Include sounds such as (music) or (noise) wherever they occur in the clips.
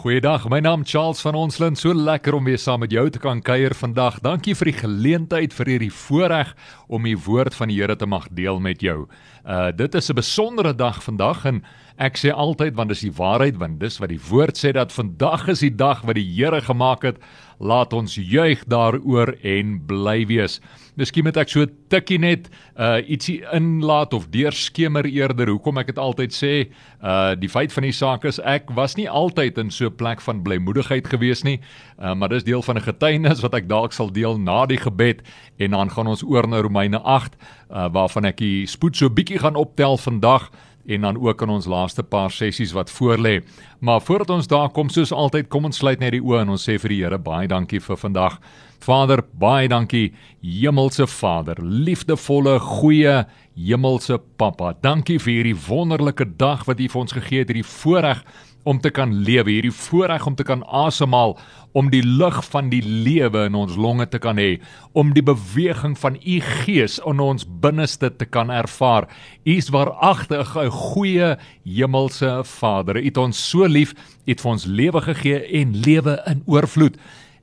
Goeiedag, my naam Charles van Onsland. So lekker om weer saam met jou te kan kuier vandag. Dankie vir die geleentheid vir hierdie voorreg om die woord van die Here te mag deel met jou. Uh dit is 'n besondere dag vandag en ek sê altyd want dis die waarheid want dis wat die woord sê dat vandag is die dag wat die Here gemaak het. Laat ons juig daaroor en bly wees. Miskien moet ek so tikkie net uh ietsie inlaat of deurskemer eerder hoekom ek dit altyd sê. Uh die feit van die saak is ek was nie altyd in so 'n plek van blymoedigheid gewees nie. Uh maar dis deel van 'n getuienis wat ek dalk sal deel na die gebed en dan gaan ons oor na Romeine 8 uh waarvan ek die spoed so bietjie gaan optel vandag en dan ook in ons laaste paar sessies wat voorlê. Maar voordat ons daar kom, soos altyd, kom ons sluit net die oë en ons sê vir die Here baie dankie vir vandag. Vader, baie dankie, Hemelse Vader, liefdevolle, goeie Hemelse Pappa. Dankie vir hierdie wonderlike dag wat U vir ons gegee het, hierdie voorreg om te kan lewe, hierdie voorreg om te kan asemhaal, om die lug van die lewe in ons longe te kan hê, om die beweging van u gees in ons binneste te kan ervaar. U is waaragtig 'n goeie hemelse Vader. U het ons so lief, u het vir ons lewe gegee en lewe in oorvloed.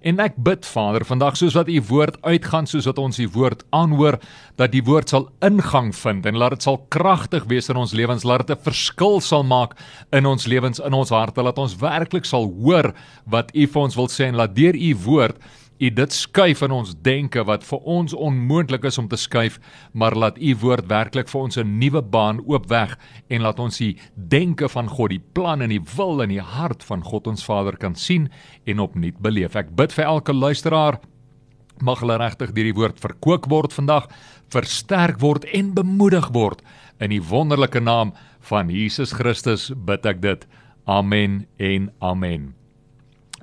En ek bid Vader vandag soos wat u woord uitgaan soos wat ons u woord aanhoor dat die woord sal ingang vind en laat dit sal kragtig wees in ons lewens laat dit 'n verskil sal maak in ons lewens in ons harte laat ons werklik sal hoor wat u vir ons wil sê en laat deur u woord U dit skuif in ons denke wat vir ons onmoontlik is om te skuif, maar laat U woord werklik vir ons 'n nuwe baan oopweg en laat ons die denke van God, die plan en die wil in die hart van God ons Vader kan sien en opnuut beleef. Ek bid vir elke luisteraar mag hulle regtig deur die woord verkoop word vandag, versterk word en bemoedig word in die wonderlike naam van Jesus Christus bid ek dit. Amen en amen.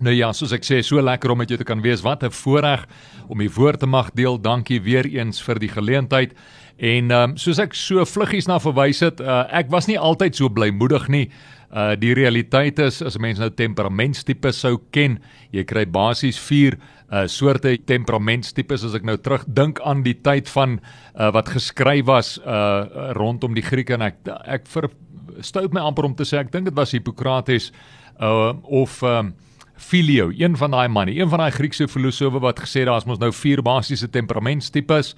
Nou ja, soos ek sê, so lekker om met jou te kan wees. Wat 'n voorreg om die woord te mag deel. Dankie weer eens vir die geleentheid. En ehm um, soos ek so vluggies na verwys het, uh, ek was nie altyd so blymoedig nie. Uh die realiteit is as mense nou temperamentstipe sou ken, jy kry basies 4 uh soorte temperamentstipes as ek nou terugdink aan die tyd van uh wat geskryf was uh rondom die Grieke en ek ek verstout my amper om te sê ek dink dit was Hippokrates uh of ehm uh, Filio, een van daai manne, een van daai Griekse filosowe wat gesê daar's mos nou vier basiese temperamentstipes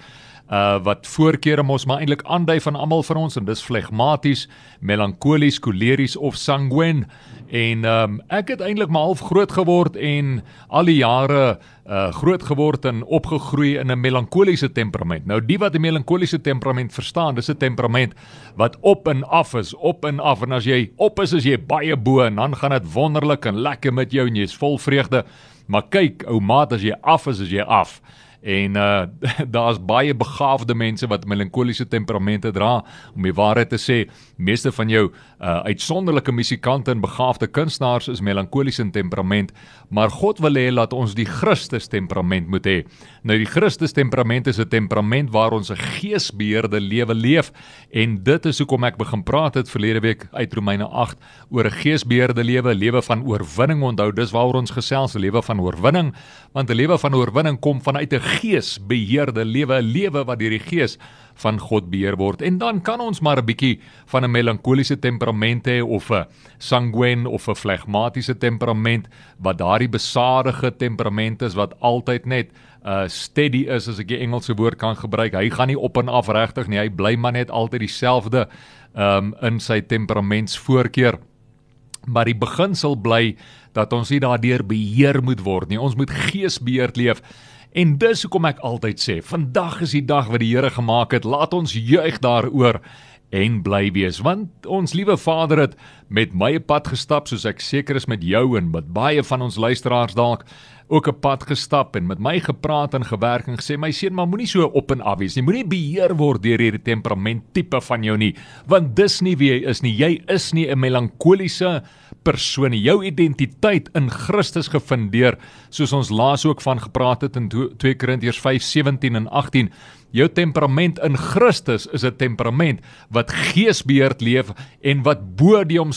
uh wat voorkeure mos maar eintlik aandui van almal van ons en dis flegmaties, melankolies, koleries of sanguin. En ehm um, ek het eintlik maar half groot geword en al die jare uh groot geword en opgegroei in 'n melankoliese temperament. Nou die wat 'n melankoliese temperament verstaan, dis 'n temperament wat op en af is, op en af en as jy op is, is jy baie bo en dan gaan dit wonderlik en lekker met jou en jy's vol vreugde. Maar kyk, ou maat, as jy af is, is jy af. En uh (laughs) daar's baie begaafde mense wat melankoliese temperamente dra. Om die waarheid te sê, meeste van jou uh uitsonderlike musikante en begaafde kunstenaars is melankolies in temperament, maar God wil hê laat ons die Christus temperament moet hê. Nou die Christus temperament is 'n temperament waar ons 'n geesbeheerde lewe leef en dit is hoekom ek begin praat het verlede week uit Romeine 8 oor 'n geesbeheerde lewe, lewe van oorwinning. Onthou, dis waaroor ons gesels, lewe van oorwinning, want 'n lewe van oorwinning kom vanuit 'n geesbeheerde lewe, 'n lewe wat deur die Gees van God beheer word. En dan kan ons maar 'n bietjie van 'n melankoliese temperament hê of 'n sanguin of 'n flegmatiese temperament wat daardie besadige temperament is wat altyd net uh steady is as ek die Engelse woord kan gebruik. Hy gaan nie op en af regtig nie. Hy bly maar net altyd dieselfde um in sy temperamentsvoorkeur. Maar die beginsel bly dat ons nie daardeur beheer moet word nie. Ons moet geesbeheerd leef. En dis hoekom ek altyd sê, vandag is die dag wat die Here gemaak het. Laat ons juig daaroor en bly wees want ons liewe Vader het met my pad gestap soos ek seker is met jou en met baie van ons luisteraars dalk ook 'n pad gestap en met my gepraat en gewerk en gesê my seun maar moenie so op en af wees nie. Moenie beheer word deur hierdie temperament tipe van jou nie want dis nie wie jy is nie. Jy is nie 'n melankoliese persoon nie. Jou identiteit in Christus gefundeer soos ons laas ook van gepraat het in 2 Korintiërs 5:17 en 18 Jou temperament in Christus is 'n temperament wat geesbeheerd leef en wat bo die omstandighede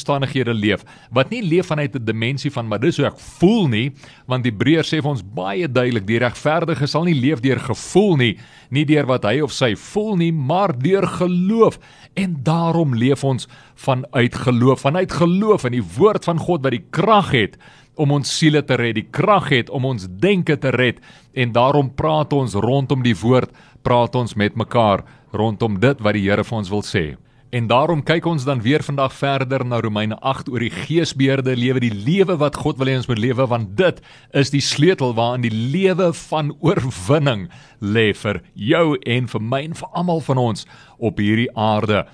leef. Wat nie leef vanuit 'n dimensie van maar dis hoe ek voel nie, want Hebreërs sê vir ons baie duidelik die regverdige sal nie leef deur gevoel nie, nie deur wat hy of sy voel nie, maar deur geloof. En daarom leef ons vanuit geloof, vanuit geloof in die woord van God wat die krag het om ons siele te red, die krag het om ons denke te red en daarom praat ons rondom die woord, praat ons met mekaar rondom dit wat die Here vir ons wil sê. En daarom kyk ons dan weer vandag verder na Romeine 8 oor die geesbeheerde lewe, die lewe wat God wil hê ons moet lewe, want dit is die sleutel waarin die lewe van oorwinning lê vir jou en vir my en vir almal van ons op hierdie aarde.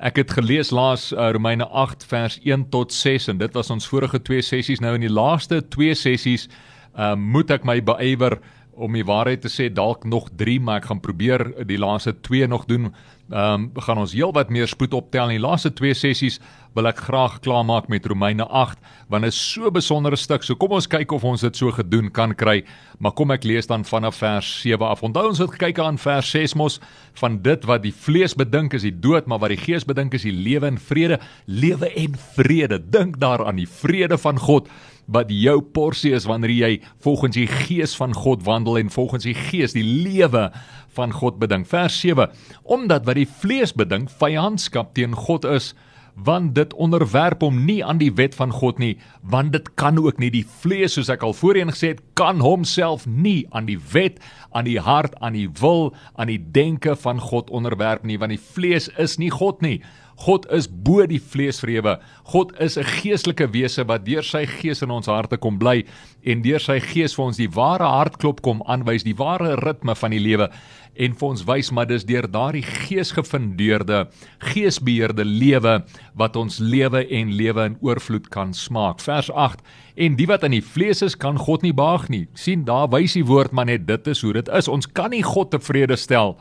Ek het gelees laas uh, Romeine 8 vers 1 tot 6 en dit was ons vorige twee sessies nou in die laaste twee sessies uh, moet ek my beywer om die waarheid te sê dalk nog 3 maar ek gaan probeer die laaste 2 nog doen. Ehm um, gaan ons heelwat meer spoed optel in die laaste 2 sessies wil ek graag klaarmaak met Romeine 8 want dit is so 'n besondere stuk. So kom ons kyk of ons dit so gedoen kan kry. Maar kom ek lees dan vanaf vers 7 af. Onthou ons het gekyk aan vers 6 mos van dit wat die vlees bedink is die dood, maar wat die gees bedink is die lewe en vrede, lewe en vrede. Dink daaraan die vrede van God wat jou porsie is wanneer jy volgens die gees van God wandel en volgens die gees die lewe van God bedink. Vers 7: Omdat wat die vlees bedink vyandskap teen God is, want dit onderwerp hom nie aan die wet van God nie, want dit kan ook nie die vlees soos ek al voorheen gesê het, kan homself nie aan die wet, aan die hart, aan die wil, aan die denke van God onderwerp nie, want die vlees is nie God nie. God is bo die vleesvrewe. God is 'n geestelike wese wat deur sy gees in ons harte kom bly en deur sy gees vir ons die ware hartklop kom aanwys, die ware ritme van die lewe en vir ons wys maar dis deur daardie geesgefundeerde, geesbeheerde lewe wat ons lewe en lewe in oorvloed kan smaak. Vers 8 En die wat in die vlees is, kan God nie behaag nie. sien daar wys die woord maar net dit is hoe dit is. Ons kan nie God tevrede stel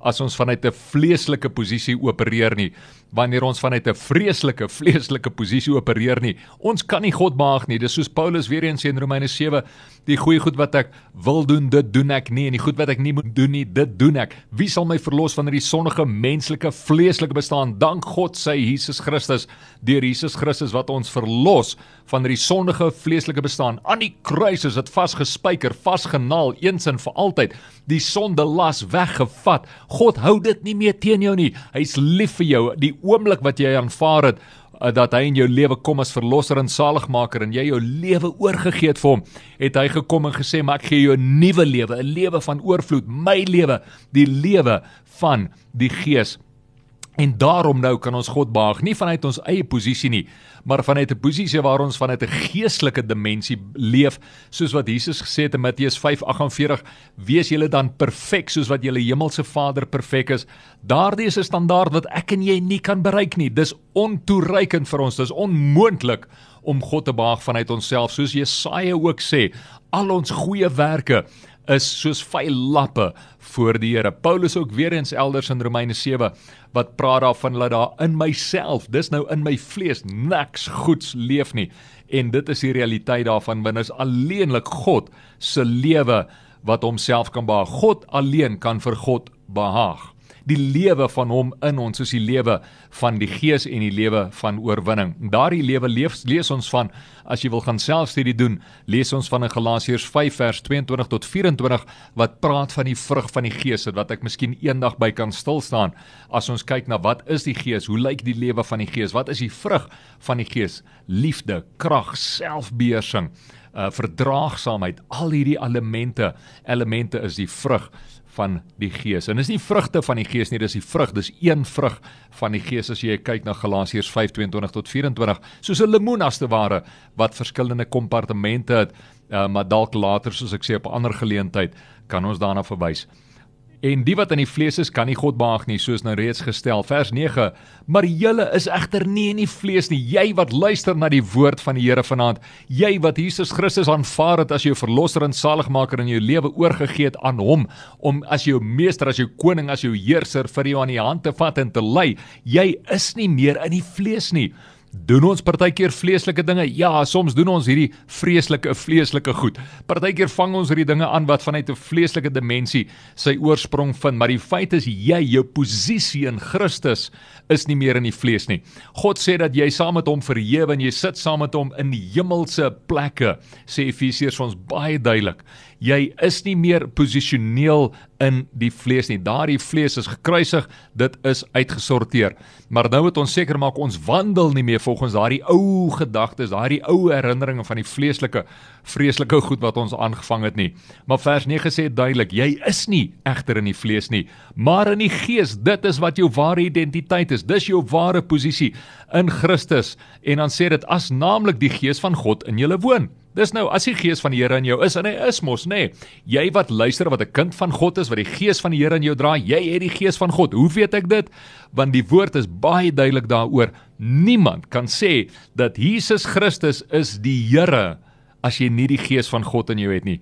as ons vanuit 'n vleeslike posisie opereer nie. Wanneer ons vanuit 'n vreeslike vleeslike posisie opereer nie ons kan nie God behaag nie. Dis soos Paulus weer eens in Romeine 7 die goeie goed wat ek wil doen dit doen ek nie. En die goed wat ek nie moet doen nie dit doen ek. Wie sal my verlos van hierdie sondige menslike vleeslike bestaan? Dank God sy Jesus Christus. Deur Jesus Christus wat ons verlos van hierdie sondige vleeslike bestaan aan die kruis is dit vasgespijker vasgenaal eens en vir altyd. Die sonde las weggevat God hou dit nie meer teen jou nie. Hy's lief vir jou. Die oomblik wat jy aanvaar het uh, dat hy in jou lewe kom as verlosser en saligmaker en jy jou lewe oorgegee het vir hom, het hy gekom en gesê, "Maar ek gee jou 'n nuwe lewe, 'n lewe van oorvloed, my lewe, die lewe van die Gees." En daarom nou kan ons God behaag nie vanuit ons eie posisie nie, maar vanuit 'n posisie waar ons vanuit 'n geestelike dimensie leef, soos wat Jesus gesê het in Matteus 5:48, wees julle dan perfek soos wat julle hemelse Vader perfek is. Daardie is 'n standaard wat ek en jy nie kan bereik nie. Dis ontoereikend vir ons. Dis onmoontlik om God te behaag vanuit onsself, soos Jesaja ook sê. Al ons goeie werke is soos vuil lappe voor die Here. Paulus ook weer eens elders in Romeine 7 wat praat daarvan dat daar in myself, dis nou in my vlees niks goeds leef nie. En dit is die realiteit daarvan wanneer is alleenlik God se lewe wat homself kan behaag. God alleen kan vir God behaag die lewe van hom in ons soos die lewe van die gees en die lewe van oorwinning. Daardie lewe leef, lees ons van as jy wil gaan selfstudie doen, lees ons van in Galasiërs 5 vers 22 tot 24 wat praat van die vrug van die gees wat ek miskien eendag by kan stil staan as ons kyk na wat is die gees? Hoe lyk die lewe van die gees? Wat is die vrug van die gees? Liefde, krag, selfbeheersing, uh verdraagsaamheid, al hierdie elemente, elemente is die vrug van die Gees. En dis nie vrugte van die Gees nie, dis die vrug, dis een vrug van die Gees as jy kyk na Galasiërs 5:22 tot 24, soos 'n lemoen as te ware wat verskillende kompartemente het, uh, maar dalk later soos ek sê op 'n ander geleentheid kan ons daarna verwys. En die wat in die vlees is, kan nie God behaag nie, soos nou reeds gestel. Vers 9: Maar julle is egter nie in die vlees nie, jy wat luister na die woord van die Here vanaand, jy wat Jesus Christus aanvaar het as jou verlosser en saligmaker in jou lewe oorgegee het aan hom om as jou meester, as jou koning, as jou heerser vir jou aan die hand te vat en te lei. Jy is nie meer in die vlees nie. Doen ons partykeer vleeslike dinge? Ja, soms doen ons hierdie vreeslike vleeslike goed. Partykeer vang ons hierdie dinge aan wat vanuit 'n vleeslike dimensie sy oorsprong vind, maar die feit is jy jou posisie in Christus is nie meer in die vlees nie. God sê dat jy saam met hom verhewe en jy sit saam met hom in die hemelse plekke, sê Efesiërs ons baie duidelik. Jy is nie meer posisioneel in die vlees nie. Daardie vlees is gekruisig, dit is uitgesorteer. Maar nou moet ons seker maak ons wandel nie meer volgens daardie ou gedagtes, daardie ou herinneringe van die vleeslike vreeslike goed wat ons aangevang het nie. Maar vers 9 sê duidelik, jy is nie egter in die vlees nie, maar in die gees. Dit is wat jou ware identiteit is. Dis jou ware posisie in Christus. En dan sê dit as naamlik die gees van God in julle woon. Dis nou as die gees van die Here in jou is en hy is mos nê. Nee. Jy wat luister wat 'n kind van God is, wat die gees van die Here in jou dra, jy het die gees van God. Hoe weet ek dit? Want die woord is baie duidelik daaroor. Niemand kan sê dat Jesus Christus is die Here as jy nie die gees van God in jou het nie.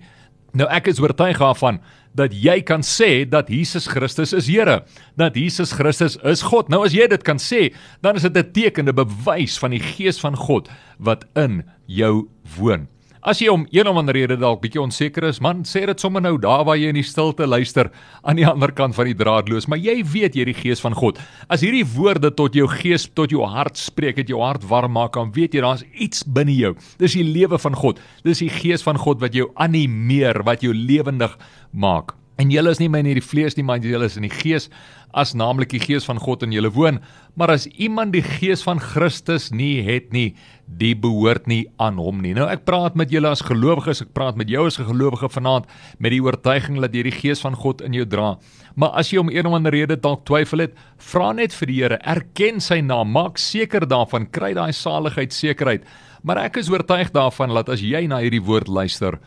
Nou ek is oortuig daarvan dat jy kan sê dat Jesus Christus is Here, dat Jesus Christus is God. Nou as jy dit kan sê, dan is dit 'n teken, 'n bewys van die gees van God wat in jou woon. As jy om een of ander rede dalk bietjie onseker is, man, sê dit sommer nou daar waar jy in die stilte luister aan die ander kant van die draadloos, maar jy weet jy die gees van God. As hierdie woorde tot jou gees, tot jou hart spreek, dit jou hart warm maak, dan weet jy daar's iets binne jou. Dis die lewe van God. Dis die gees van God wat jou animeer, wat jou lewendig maak. En julle is nie meer in hierdie vlees nie, maar julle is in die gees as naamlik die gees van God in julle woon. Maar as iemand die gees van Christus nie het nie, die behoort nie aan hom nie. Nou ek praat met julle as gelowiges, ek praat met jou as 'n gelowige vanaand met die oortuiging dat jy die gees van God in jou dra. Maar as jy om een of ander rede dalk twyfel het, vra net vir die Here, erken sy naam, maak seker daarvan, kry daai saligheid sekerheid. Maar ek is oortuig daarvan dat as jy na hierdie woord luister,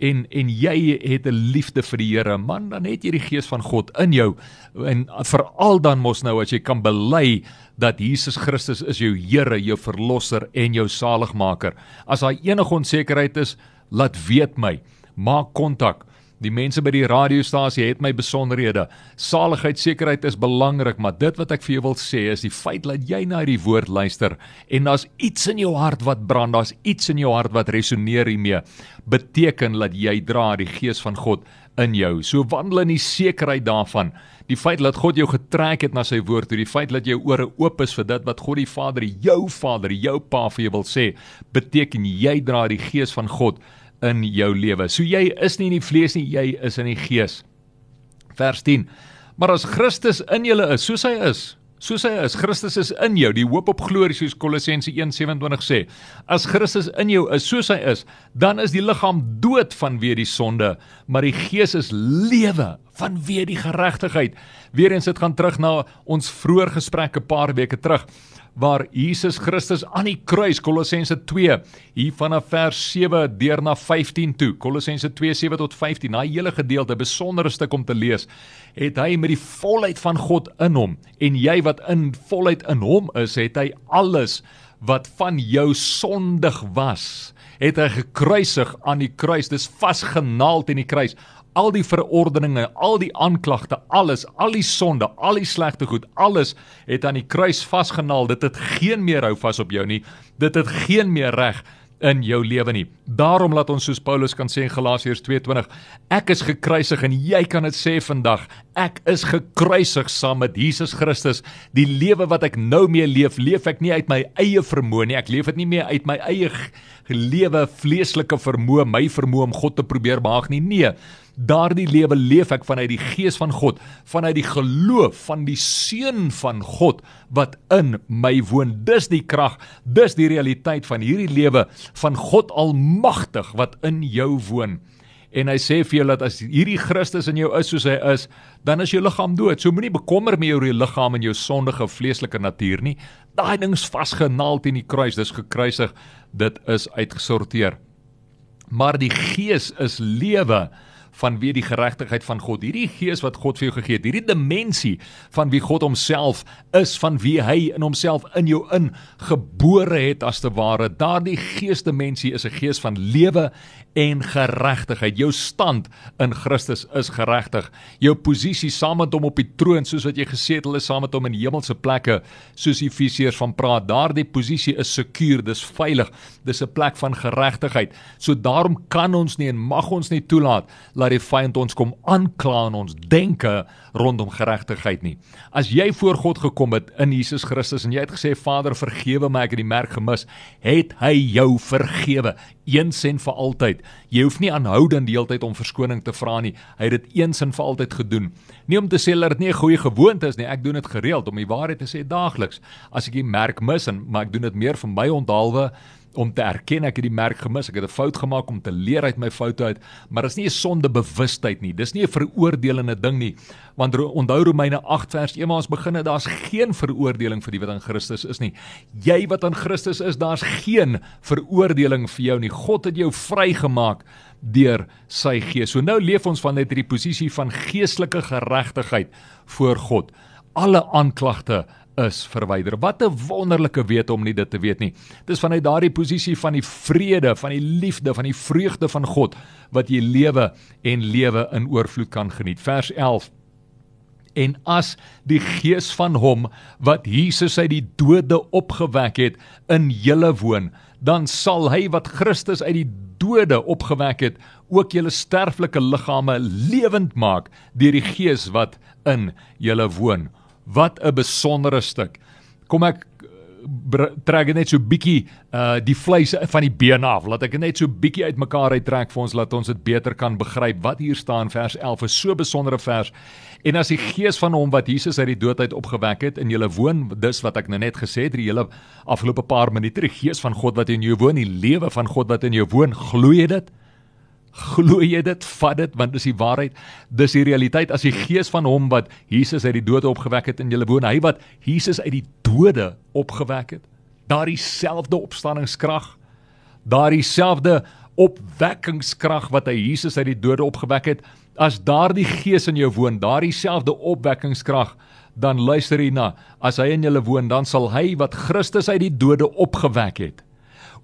en en jy het 'n liefde vir die Here, man, dan het jy die gees van God in jou. En veral dan mos nou as jy kan bely dat Jesus Christus is jou Here, jou verlosser en jou saligmaker. As daar enige onsekerheid is, laat weet my. Maak kontak. Die mense by die radiostasie het my besonderhede. Saligheid sekerheid is belangrik, maar dit wat ek vir jou wil sê is die feit dat jy na hierdie woord luister en daar's iets in jou hart wat brand, daar's iets in jou hart wat resoneer hiermee, beteken dat jy dra die gees van God in jou. So wandel in die sekerheid daarvan. Die feit dat God jou getrek het na sy woord, die feit dat jou ore oop is vir dit wat God die Vader, jou Vader, jou Pa vir jou wil sê, beteken jy dra die gees van God in jou lewe. So jy is nie in die vlees nie, jy is in die gees. Vers 10. Maar as Christus in julle is, soos hy is, soos hy is, Christus is in jou, die hoop op glorie soos Kolossense 1:27 sê. As Christus in jou is, soos hy is, dan is die liggaam dood vanweë die sonde, maar die gees is lewe vanweë die geregtigheid. Weerens dit gaan terug na ons vroeë gesprek 'n paar weke terug waar Jesus Christus aan die kruis Kolossense 2 hier vanaf vers 7 deur na 15 toe. Kolossense 2:7 tot 15 daai hele gedeelte besondere stuk om te lees het hy met die volheid van God in hom. En jy wat in volheid in hom is het hy alles wat van jou sondig was het hy gekruisig aan die kruis. Dis vasgenaald in die kruis al die verordeninge, al die aanklagte, alles, al die sonde, al die slegte goed, alles het aan die kruis vasgenaal. Dit het geen meer hou vas op jou nie. Dit het geen meer reg in jou lewe nie. Daarom laat ons soos Paulus kan sê in Galasiërs 2:20, ek is gekruisig en jy kan dit sê vandag, ek is gekruisig saam met Jesus Christus. Die lewe wat ek nou mee leef, leef ek nie uit my eie vermoë nie, ek leef dit nie meer uit my eie lewe vleeslike vermoë, my vermoë om God te probeer behaag nie. Nee, Daardie lewe leef ek vanuit die gees van God, vanuit die geloof van die seun van God wat in my woon. Dis die krag, dis die realiteit van hierdie lewe van God almagtig wat in jou woon. En hy sê vir jou dat as hierdie Christus in jou is soos hy is, dan is jou liggaam dood. So moenie bekommer mee oor jou liggaam en jou sondige vleeslike natuur nie. Daai ding's vasgenaal teen die kruis, dis gekruisig. Dit is uitgesorteer. Maar die gees is lewe vanweë die geregtigheid van God. Hierdie gees wat God vir jou gegee het, hierdie dimensie van wie God homself is, van wie hy in homself in jou ingebore het as te ware. Daardie geesdimensie is 'n gees van lewe en geregtigheid. Jou stand in Christus is geregtig. Jou posisie saam met hom op die troon, soos wat jy gesetel is saam met hom in hemelse plekke, soos Efesiërs van praat. Daardie posisie is sekuur, dis veilig. Dis 'n plek van geregtigheid. So daarom kan ons nie en mag ons nie toelaat dat waar die vyand ons kom aankla in ons denke rondom geregtigheid nie. As jy voor God gekom het in Jesus Christus en jy het gesê Vader vergewe my ek het die merk gemis, het hy jou vergewe eens en vir altyd. Jy hoef nie aanhoudend die hele tyd om verskoning te vra nie. Hy het dit eens en vir altyd gedoen. Nie om te sê dat dit nie 'n goeie gewoonte is nie. Ek doen dit gereeld om die waarheid te sê daagliks. As ek die merk mis en maar ek doen dit meer vir my onthaalwe om te erken ek het die merk gemis, ek het 'n fout gemaak om te leer uit my foute uit, maar dit is nie 'n sondebewustheid nie. Dis nie 'n veroordelende ding nie. Want onthou Romeine 8 vers 1 waar ons begin het, daar's geen veroordeling vir die wat in Christus is nie. Jy wat in Christus is, daar's geen veroordeling vir jou nie. God het jou vrygemaak deur sy gees. So nou leef ons van net hierdie posisie van geestelike geregtigheid voor God. Alle aanklagte is verwyder. Wat 'n wonderlike wete om nie dit te weet nie. Dis vanuit daardie posisie van die vrede, van die liefde, van die vreugde van God wat jy lewe en lewe in oorvloed kan geniet. Vers 11 En as die gees van hom wat Jesus uit die dode opgewek het in julle woon, dan sal hy wat Christus uit die dode opgewek het, ook julle sterflike liggame lewend maak deur die gees wat in julle woon. Wat 'n besondere stuk. Kom ek eh, trek net so bietjie uh die vleis van die bene af. Laat ek net so bietjie uitmekaar uittrek vir ons laat ons dit beter kan begryp. Wat hier staan vers 11 is so besondere vers. En as die gees van hom wat Jesus uit die dood uit opgewek het in julle woon, dis wat ek nou net gesê het, die hele afgelope paar minute, die gees van God wat in jou woon, die lewe van God wat in jou woon, glo jy dit? Glo jy dit? Vat dit want dis die waarheid. Dis die realiteit as die gees van hom wat Jesus uit die dood opgewek het in julle woon, hy wat Jesus uit die dode opgewek het. Daardie selfde opstanningskrag, daardie selfde opwekkingskrag wat hy Jesus uit die dode opgewek het, as daardie gees in jou woon, daardie selfde opwekkingskrag, dan luister hierna, as hy in julle woon, dan sal hy wat Christus uit die dode opgewek het,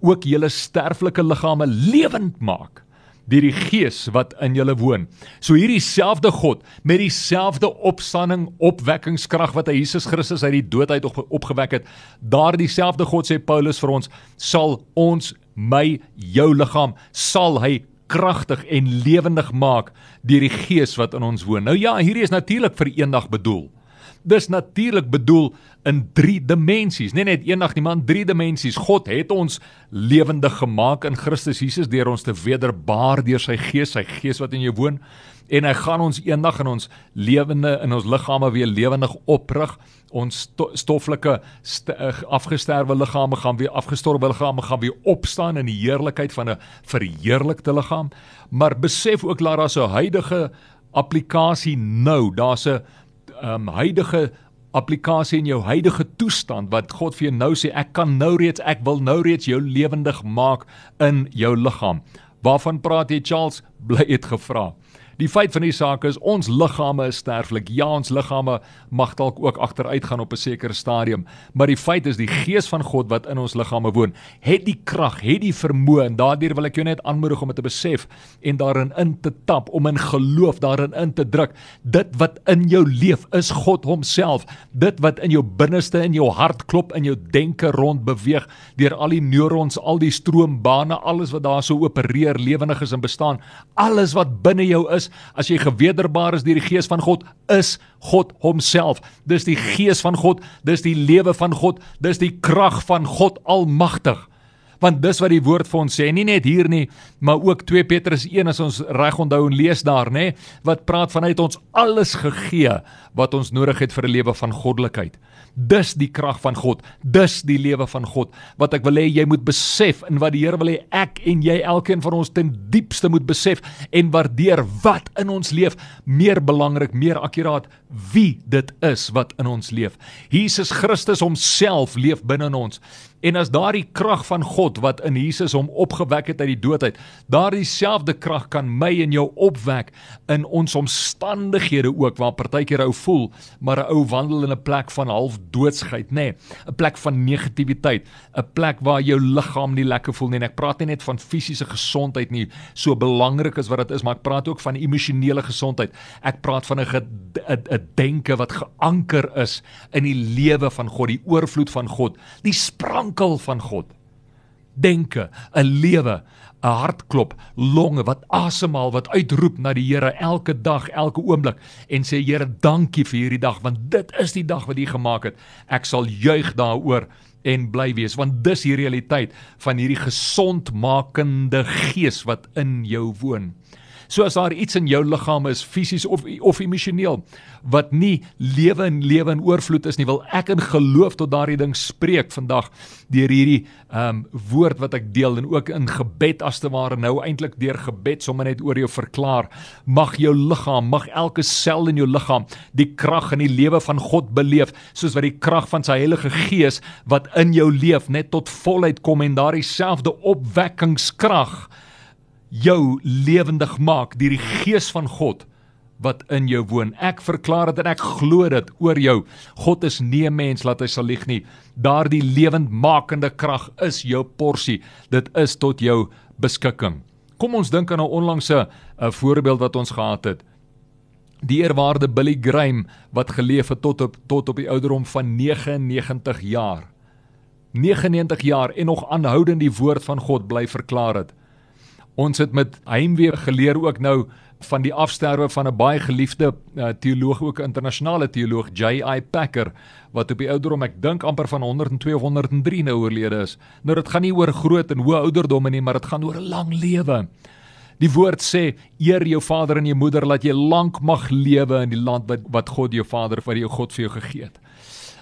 ook julle sterflike liggame lewend maak deur die gees wat in julle woon. So hierdie selfde God met dieselfde opstanding, opwekkingskrag wat hy Jesus Christus uit die dood uit op, opgewek het, daardie selfde God sê Paulus vir ons, sal ons my jou liggaam sal hy kragtig en lewendig maak deur die gees wat in ons woon. Nou ja, hierdie is natuurlik vir eendag bedoel. Dis natuurlik bedoel in 3 dimensies, nie net eendag nie, maar in 3 dimensies. God het ons lewendig gemaak in Christus Jesus deur ons te wederbaar deur sy Gees, sy Gees wat in jou woon en hy gaan ons eendag in ons lewende in ons liggame weer lewendig oprig. Ons stoffelike st eh, afgesterwe liggame gaan weer afgestorwe liggame gaan weer opstaan in die heerlikheid van 'n verheerlikte liggaam. Maar besef ook dat daar 'n huidige applikasie nou, daar's 'n um huidige applikasie in jou huidige toestand wat God vir jou nou sê ek kan nou reeds ek wil nou reeds jou lewendig maak in jou liggaam. Waarvan praat jy Charles? Bly het gevra. Die feit van die saak is ons liggame is sterflik. Ja, ons liggame mag dalk ook agteruit gaan op 'n sekere stadium, maar die feit is die gees van God wat in ons liggame woon, het die krag, het die vermoë en daardeur wil ek jou net aanmoedig om dit te besef en daarin in te tap, om in geloof daarin in te druk. Dit wat in jou leef is God homself. Dit wat in jou binneste in jou hart klop, in jou denke rond beweeg deur al die neurons, al die stroombane, alles wat daar so opereer, lewendig is en bestaan, alles wat binne jou is as jy gewederbaar is deur die gees van God, is God homself. Dis die gees van God, dis die lewe van God, dis die krag van God Almagtig. Want dis wat die woord vir ons sê, nie net hier nie, maar ook 2 Petrus 1 as ons reg onthou en lees daar, nê, wat praat vanuit ons alles gegee wat ons nodig het vir 'n lewe van goddelikheid. Dis die krag van God, dis die lewe van God wat ek wil hê jy moet besef en wat die Here wil hê ek en jy elkeen van ons ten diepste moet besef en waardeer wat in ons leef, meer belangrik, meer akkuraat wie dit is wat in ons leef. Jesus Christus homself leef binne in ons. En as daardie krag van God wat in Jesus hom opgewek het uit die dood uit, daardie selfde krag kan my en jou opwek in ons omstandighede ook waar partykeer ou voel, maar 'n ou wandel in 'n plek van half doodsheid, nê, nee, 'n plek van negativiteit, 'n plek waar jou liggaam nie lekker voel nie. En ek praat nie net van fisiese gesondheid nie, so belangrik as wat dit is, maar ek praat ook van emosionele gesondheid. Ek praat van 'n 'n denke wat geanker is in die lewe van God, die oorvloed van God, die sprankel van God. denke, 'n lewe, 'n hartklop, longe wat asemhaal, wat uitroep na die Here elke dag, elke oomblik en sê Here, dankie vir hierdie dag want dit is die dag wat U gemaak het. Ek sal juig daaroor en bly wees want dis die realiteit van hierdie gesondmakende gees wat in jou woon. So as daar iets in jou liggaam is fisies of of emosioneel wat nie lewe en lewe in oorvloed is nie, wil ek in geloof tot daardie ding spreek vandag deur hierdie ehm um, woord wat ek deel en ook in gebed as te ware nou eintlik deur gebed sommer net oor jou verklaar. Mag jou liggaam, mag elke sel in jou liggaam die krag en die lewe van God beleef soos wat die krag van sy Heilige Gees wat in jou leef net tot volheid kom en daardie selfde opwekkingskrag jou lewendig maak deur die gees van God wat in jou woon. Ek verklaar dit en ek glo dit oor jou. God is nie 'n mens laat hy sal lieg nie. Daardie lewendmakende krag is jou porsie. Dit is tot jou beskikking. Kom ons dink aan 'n onlangse 'n voorbeeld wat ons gehad het. Die eerwaarde Billy Graham wat geleef het tot op tot op die ouderdom van 99 jaar. 99 jaar en nog aanhoudend die woord van God bly verklaar het. Ons het met heimwee geleer ook nou van die afsterwe van 'n baie geliefde uh, teoloog ook 'n internasionale teoloog J.I. Packer wat op die ouderdom ek dink amper van 102 of 103 nou oorlede is. Nou dit gaan nie oor groot en hoë ouderdomme nie, maar dit gaan oor 'n lang lewe. Die woord sê eer jou vader en jou moeder laat jy lank mag lewe in die land wat wat God jou vader vir jou God vir jou gegee het.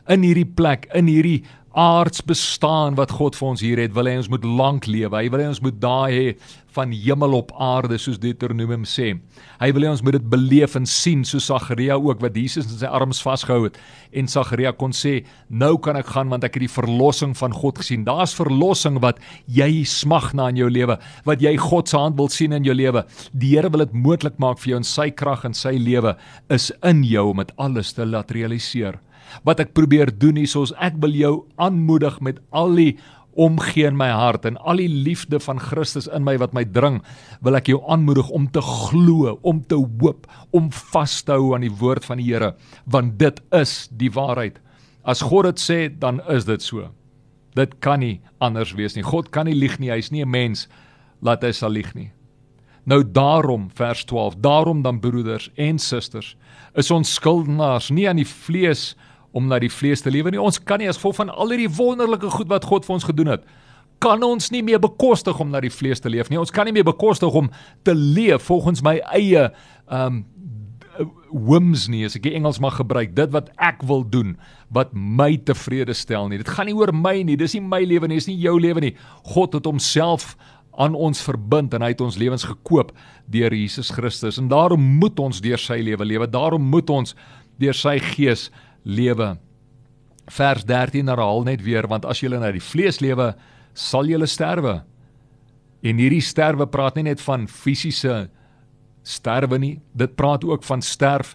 In hierdie plek, in hierdie aards bestaan wat God vir ons hier het, wil hy ons moet lank lewe. Hy wil hê ons moet daai hê van hemel op aarde soos Deuteronomium sê. Hy wil hê ons moet dit beleef en sien soos Sagaria ook wat Jesus in sy arms vasgehou het en Sagaria kon sê, "Nou kan ek gaan want ek het die verlossing van God gesien." Daar's verlossing wat jy smag na in jou lewe, wat jy God se hand wil sien in jou lewe. Die Here wil dit moontlik maak vir jou en sy krag en sy lewe is in jou om dit alles te laat realiseer wat ek probeer doen hier soos ek wil jou aanmoedig met al die omgee in my hart en al die liefde van Christus in my wat my dring wil ek jou aanmoedig om te glo om te hoop om vas te hou aan die woord van die Here want dit is die waarheid. As God dit sê dan is dit so. Dit kan nie anders wees nie. God kan nie lieg nie. Hy's nie 'n mens laat hy sal lieg nie. Nou daarom vers 12 daarom dan broeders en susters is ons skuldenaars nie aan die vlees om na die vlees te lewe nie. Ons kan nie as gevolg van al hierdie wonderlike goed wat God vir ons gedoen het, kan ons nie meer bekostig om na die vlees te leef nie. Ons kan nie meer bekostig om te leef volgens my eie um whims nie, as ek die Engels mag gebruik, dit wat ek wil doen, wat my tevrede stel nie. Dit gaan nie oor my nie, dis nie my lewe nie, dis nie jou lewe nie. God het homself aan ons verbind en hy het ons lewens gekoop deur Jesus Christus en daarom moet ons deur sy lewe lewe. Daarom moet ons deur sy gees lewe. Vers 13 herhaal net weer want as jy na die vlees lewe, sal jy sterwe. En hierdie sterwe praat nie net van fisiese sterwe nie, dit praat ook van sterf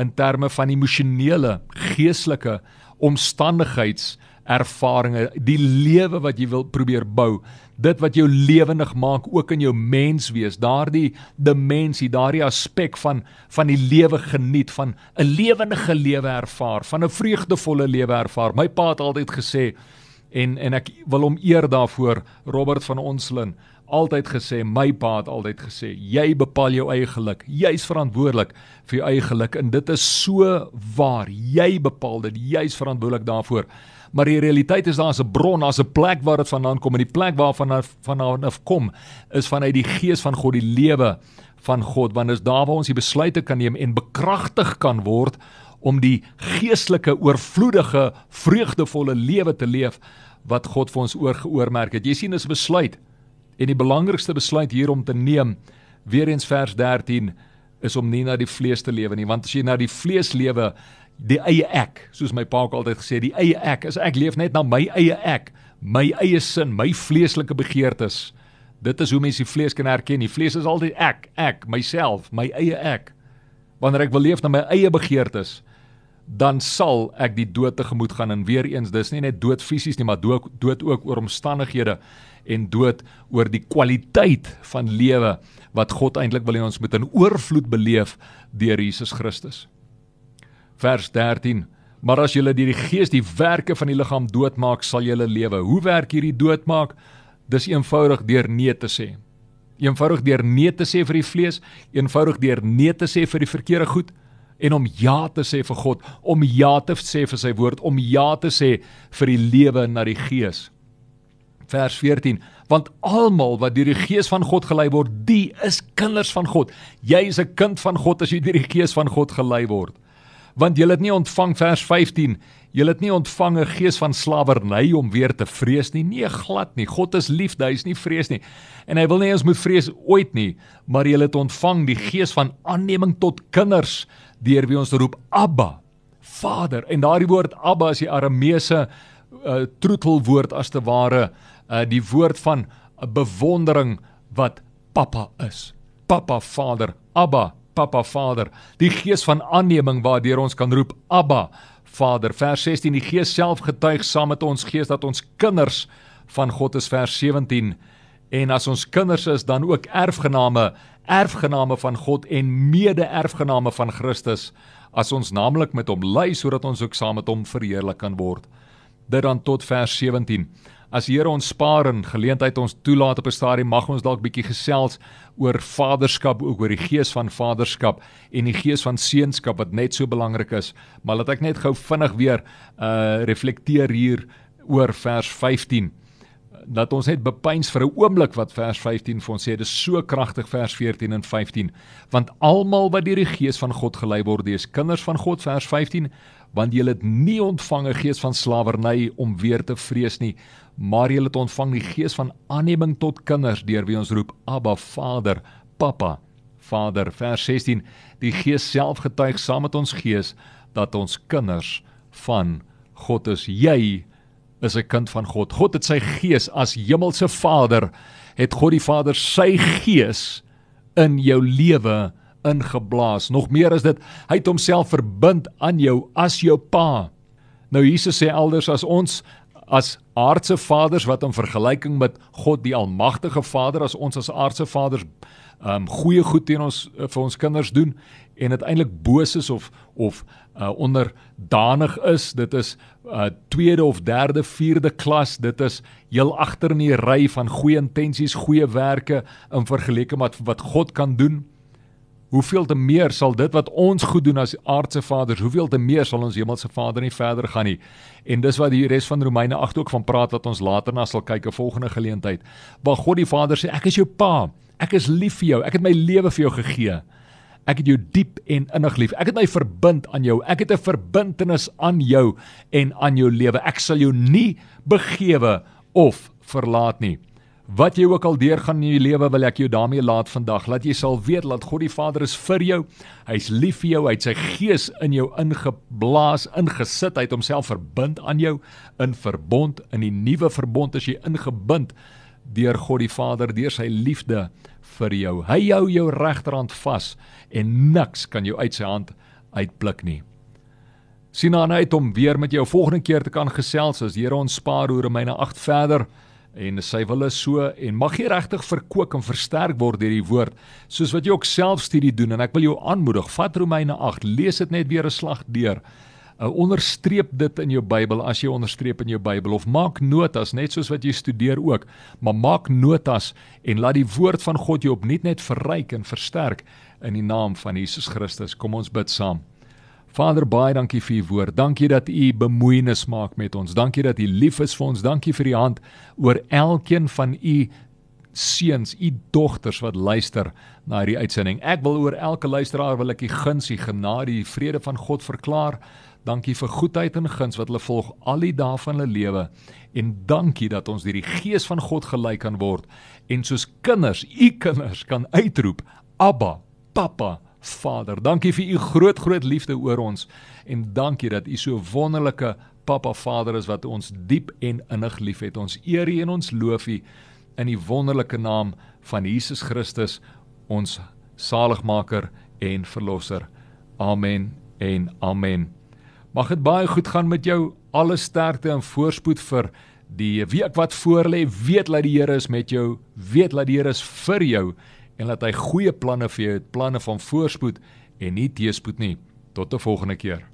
in terme van emosionele, geestelike omstandigheids ervarings, die lewe wat jy wil probeer bou, dit wat jou lewendig maak ook in jou menswees, daardie dimensie, daardie aspek van van die lewe geniet, van 'n lewendige lewe ervaar, van 'n vreugdevolle lewe ervaar. My pa het altyd gesê en en ek wil hom eer daarvoor, Robert van Onslin, altyd gesê, my pa het altyd gesê, jy bepaal jou eie geluk. Jy's verantwoordelik vir jou eie geluk en dit is so waar. Jy bepaal dit, jy's verantwoordelik daarvoor maar die realiteit is daar's 'n bron, daar's 'n plek waar dit vandaan kom. En die plek waarvan vandaan af kom is vanuit die gees van God, die lewe van God, want dis daar waar ons die besluite kan neem en bekragtig kan word om die geestelike oorvloedige vreugdevolle lewe te leef wat God vir ons oorgeoormerk het. Jy sien dis 'n besluit. En die belangrikste besluit hier om te neem weer eens vers 13 is om nie na die vlees te lewe nie. Want as jy na die vlees lewe die eie ek, soos my pa ook altyd gesê, die eie ek, as ek leef net na my eie ek, my eie sin, my vleeslike begeertes. Dit is hoe mense die vlees kan herken. Die vlees is altyd ek, ek, myself, my eie ek. Wanneer ek wil leef na my eie begeertes, dan sal ek die dood tegemoet gaan en weer eens dis nie net dood fisies nie, maar dood, dood ook oor omstandighede en dood oor die kwaliteit van lewe wat God eintlik wil hê ons moet in oorvloed beleef deur Jesus Christus vers 13 Maar as julle deur die gees die werke van die liggaam doodmaak, sal julle lewe. Hoe werk hierdie doodmaak? Dis eenvoudig deur nee te sê. Eenvoudig deur nee te sê vir die vlees, eenvoudig deur nee te sê vir die verkeerde goed en om ja te sê vir God, om ja te sê vir sy woord, om ja te sê vir die lewe na die Gees. Vers 14 Want almal wat deur die Gees van God gelei word, die is kinders van God. Jy is 'n kind van God as jy deur die Gees van God gelei word. Want jy het nie ontvang vers 15 Jy het nie ontvang 'n gees van slawerny om weer te vrees nie. Nee, glad nie. God is liefde, hy is nie vrees nie. En hy wil nie ons moet vrees ooit nie, maar jy het ontvang die gees van aanneming tot kinders deur wie ons roep Abba, Vader. En daardie woord Abba is die Arameese uh, troetelwoord as te ware, uh, die woord van 'n bewondering wat Papa is. Papa Vader, Abba, Papa Vader. Die gees van aanneming waardeur ons kan roep Abba, Vader. Vers 16: Die Gees self getuig saam met ons gees dat ons kinders van God is. Vers 17: En as ons kinders is, dan ook erfgename erfgename van God en mede-erfgename van Christus as ons naamlik met hom ly sodat ons ook saam met hom verheerlik kan word. Dit dan tot vers 17. As die Here ons spaar en geleentheid ons toelaat op 'n stadium mag ons dalk bietjie gesels oor vaderskap, ook oor die gees van vaderskap en die gees van seunskap wat net so belangrik is. Maar laat ek net gou vinnig weer uh reflekteer hier oor vers 15 dat ons net bepeins vir 'n oomblik wat vers 15 vir ons sê. Dit is so kragtig vers 14 en 15. Want almal wat deur die Gees van God gelei word, is kinders van God vers 15, want jy het nie ontvang 'n gees van slawerny om weer te vrees nie, maar jy het ontvang die gees van aanneming tot kinders deur wie ons roep Abba Vader, Papa. Vader vers 16 die Gees self getuig saam met ons gees dat ons kinders van God is jy is 'n kind van God. God het sy gees as hemelse Vader, het God die Vader sy gees in jou lewe ingeblaas. Nog meer is dit, hy het homself verbind aan jou as jou pa. Nou Jesus sê elders as ons as aardse vaders wat in vergelyking met God die almagtige Vader as ons as aardse vaders um goeie goed teen ons uh, vir ons kinders doen en uiteindelik boos is of of uh, onderdanig is dit is uh, tweede of derde vierde klas dit is heel agter in die ry van goeie intensies goeie werke in vergelyking met wat God kan doen hoeveel te meer sal dit wat ons goed doen as aardse vaders hoeveel te meer sal ons hemelse Vader nie verder gaan nie en dis wat die res van Romeine 8 ook van praat wat ons later na sal kyk 'n volgende geleentheid waar God die Vader sê ek is jou pa Ek is lief vir jou. Ek het my lewe vir jou gegee. Ek het jou diep en innig lief. Ek het my verbind aan jou. Ek het 'n verbintenis aan jou en aan jou lewe. Ek sal jou nie begewe of verlaat nie. Wat jy ook al deurgaan in jou lewe, wil ek jou daarmee laat vandag. Laat jy sal weet dat God die Vader is vir jou. Hy's lief vir jou. Hy het sy gees in jou ingeblaas, ingesit. Hy het homself verbind aan jou in verbond in die nuwe verbond as jy ingebind deur God die Vader deur sy liefde vir jou. Hy hou jou regterhand vas en niks kan jou uit sy hand uitpluk nie. Sien aan uit om weer met jou volgende keer te kan gesels as Here ons spaar hoe Romeine 8 verder en sy wil is so en mag jy regtig verkoop en versterk word deur die woord soos wat jy ook self studie doen en ek wil jou aanmoedig vat Romeine 8 lees dit net weer 'n slag deur uh, onderstreep dit in jou Bybel as jy onderstreep in jou Bybel of maak notas net soos wat jy studeer ook, maar maak notas en laat die woord van God jou opnuut net verryk en versterk in die naam van Jesus Christus. Kom ons bid saam. Vader, baie dankie vir u woord. Dankie dat u bemoeienis maak met ons. Dankie dat u lief is vir ons. Dankie vir u hand oor elkeen van u seuns, u dogters wat luister na hierdie uitsending. Ek wil oor elke luisteraar wil ek die guns, die genade, die vrede van God verklaar. Dankie vir goedheid en guns wat hulle volg al die dae van hulle lewe. En dankie dat ons deur die Gees van God gelei kan word en soos kinders, u kinders kan uitroep: Abba, Papa, Vader. Dankie vir u groot groot liefde oor ons en dankie dat u so wonderlike Papa Vader is wat ons diep en innig liefhet. Ons eer u en ons loof u in die wonderlike naam van Jesus Christus, ons saligmaker en verlosser. Amen en amen. Mag dit baie goed gaan met jou. Alle sterkte en voorspoed vir die week wat voorlê. Weet dat die Here is met jou. Weet dat die Here is vir jou en dat hy goeie planne vir jou het, planne van voorspoed en nie teëspoed nie. Tot 'n volgende keer.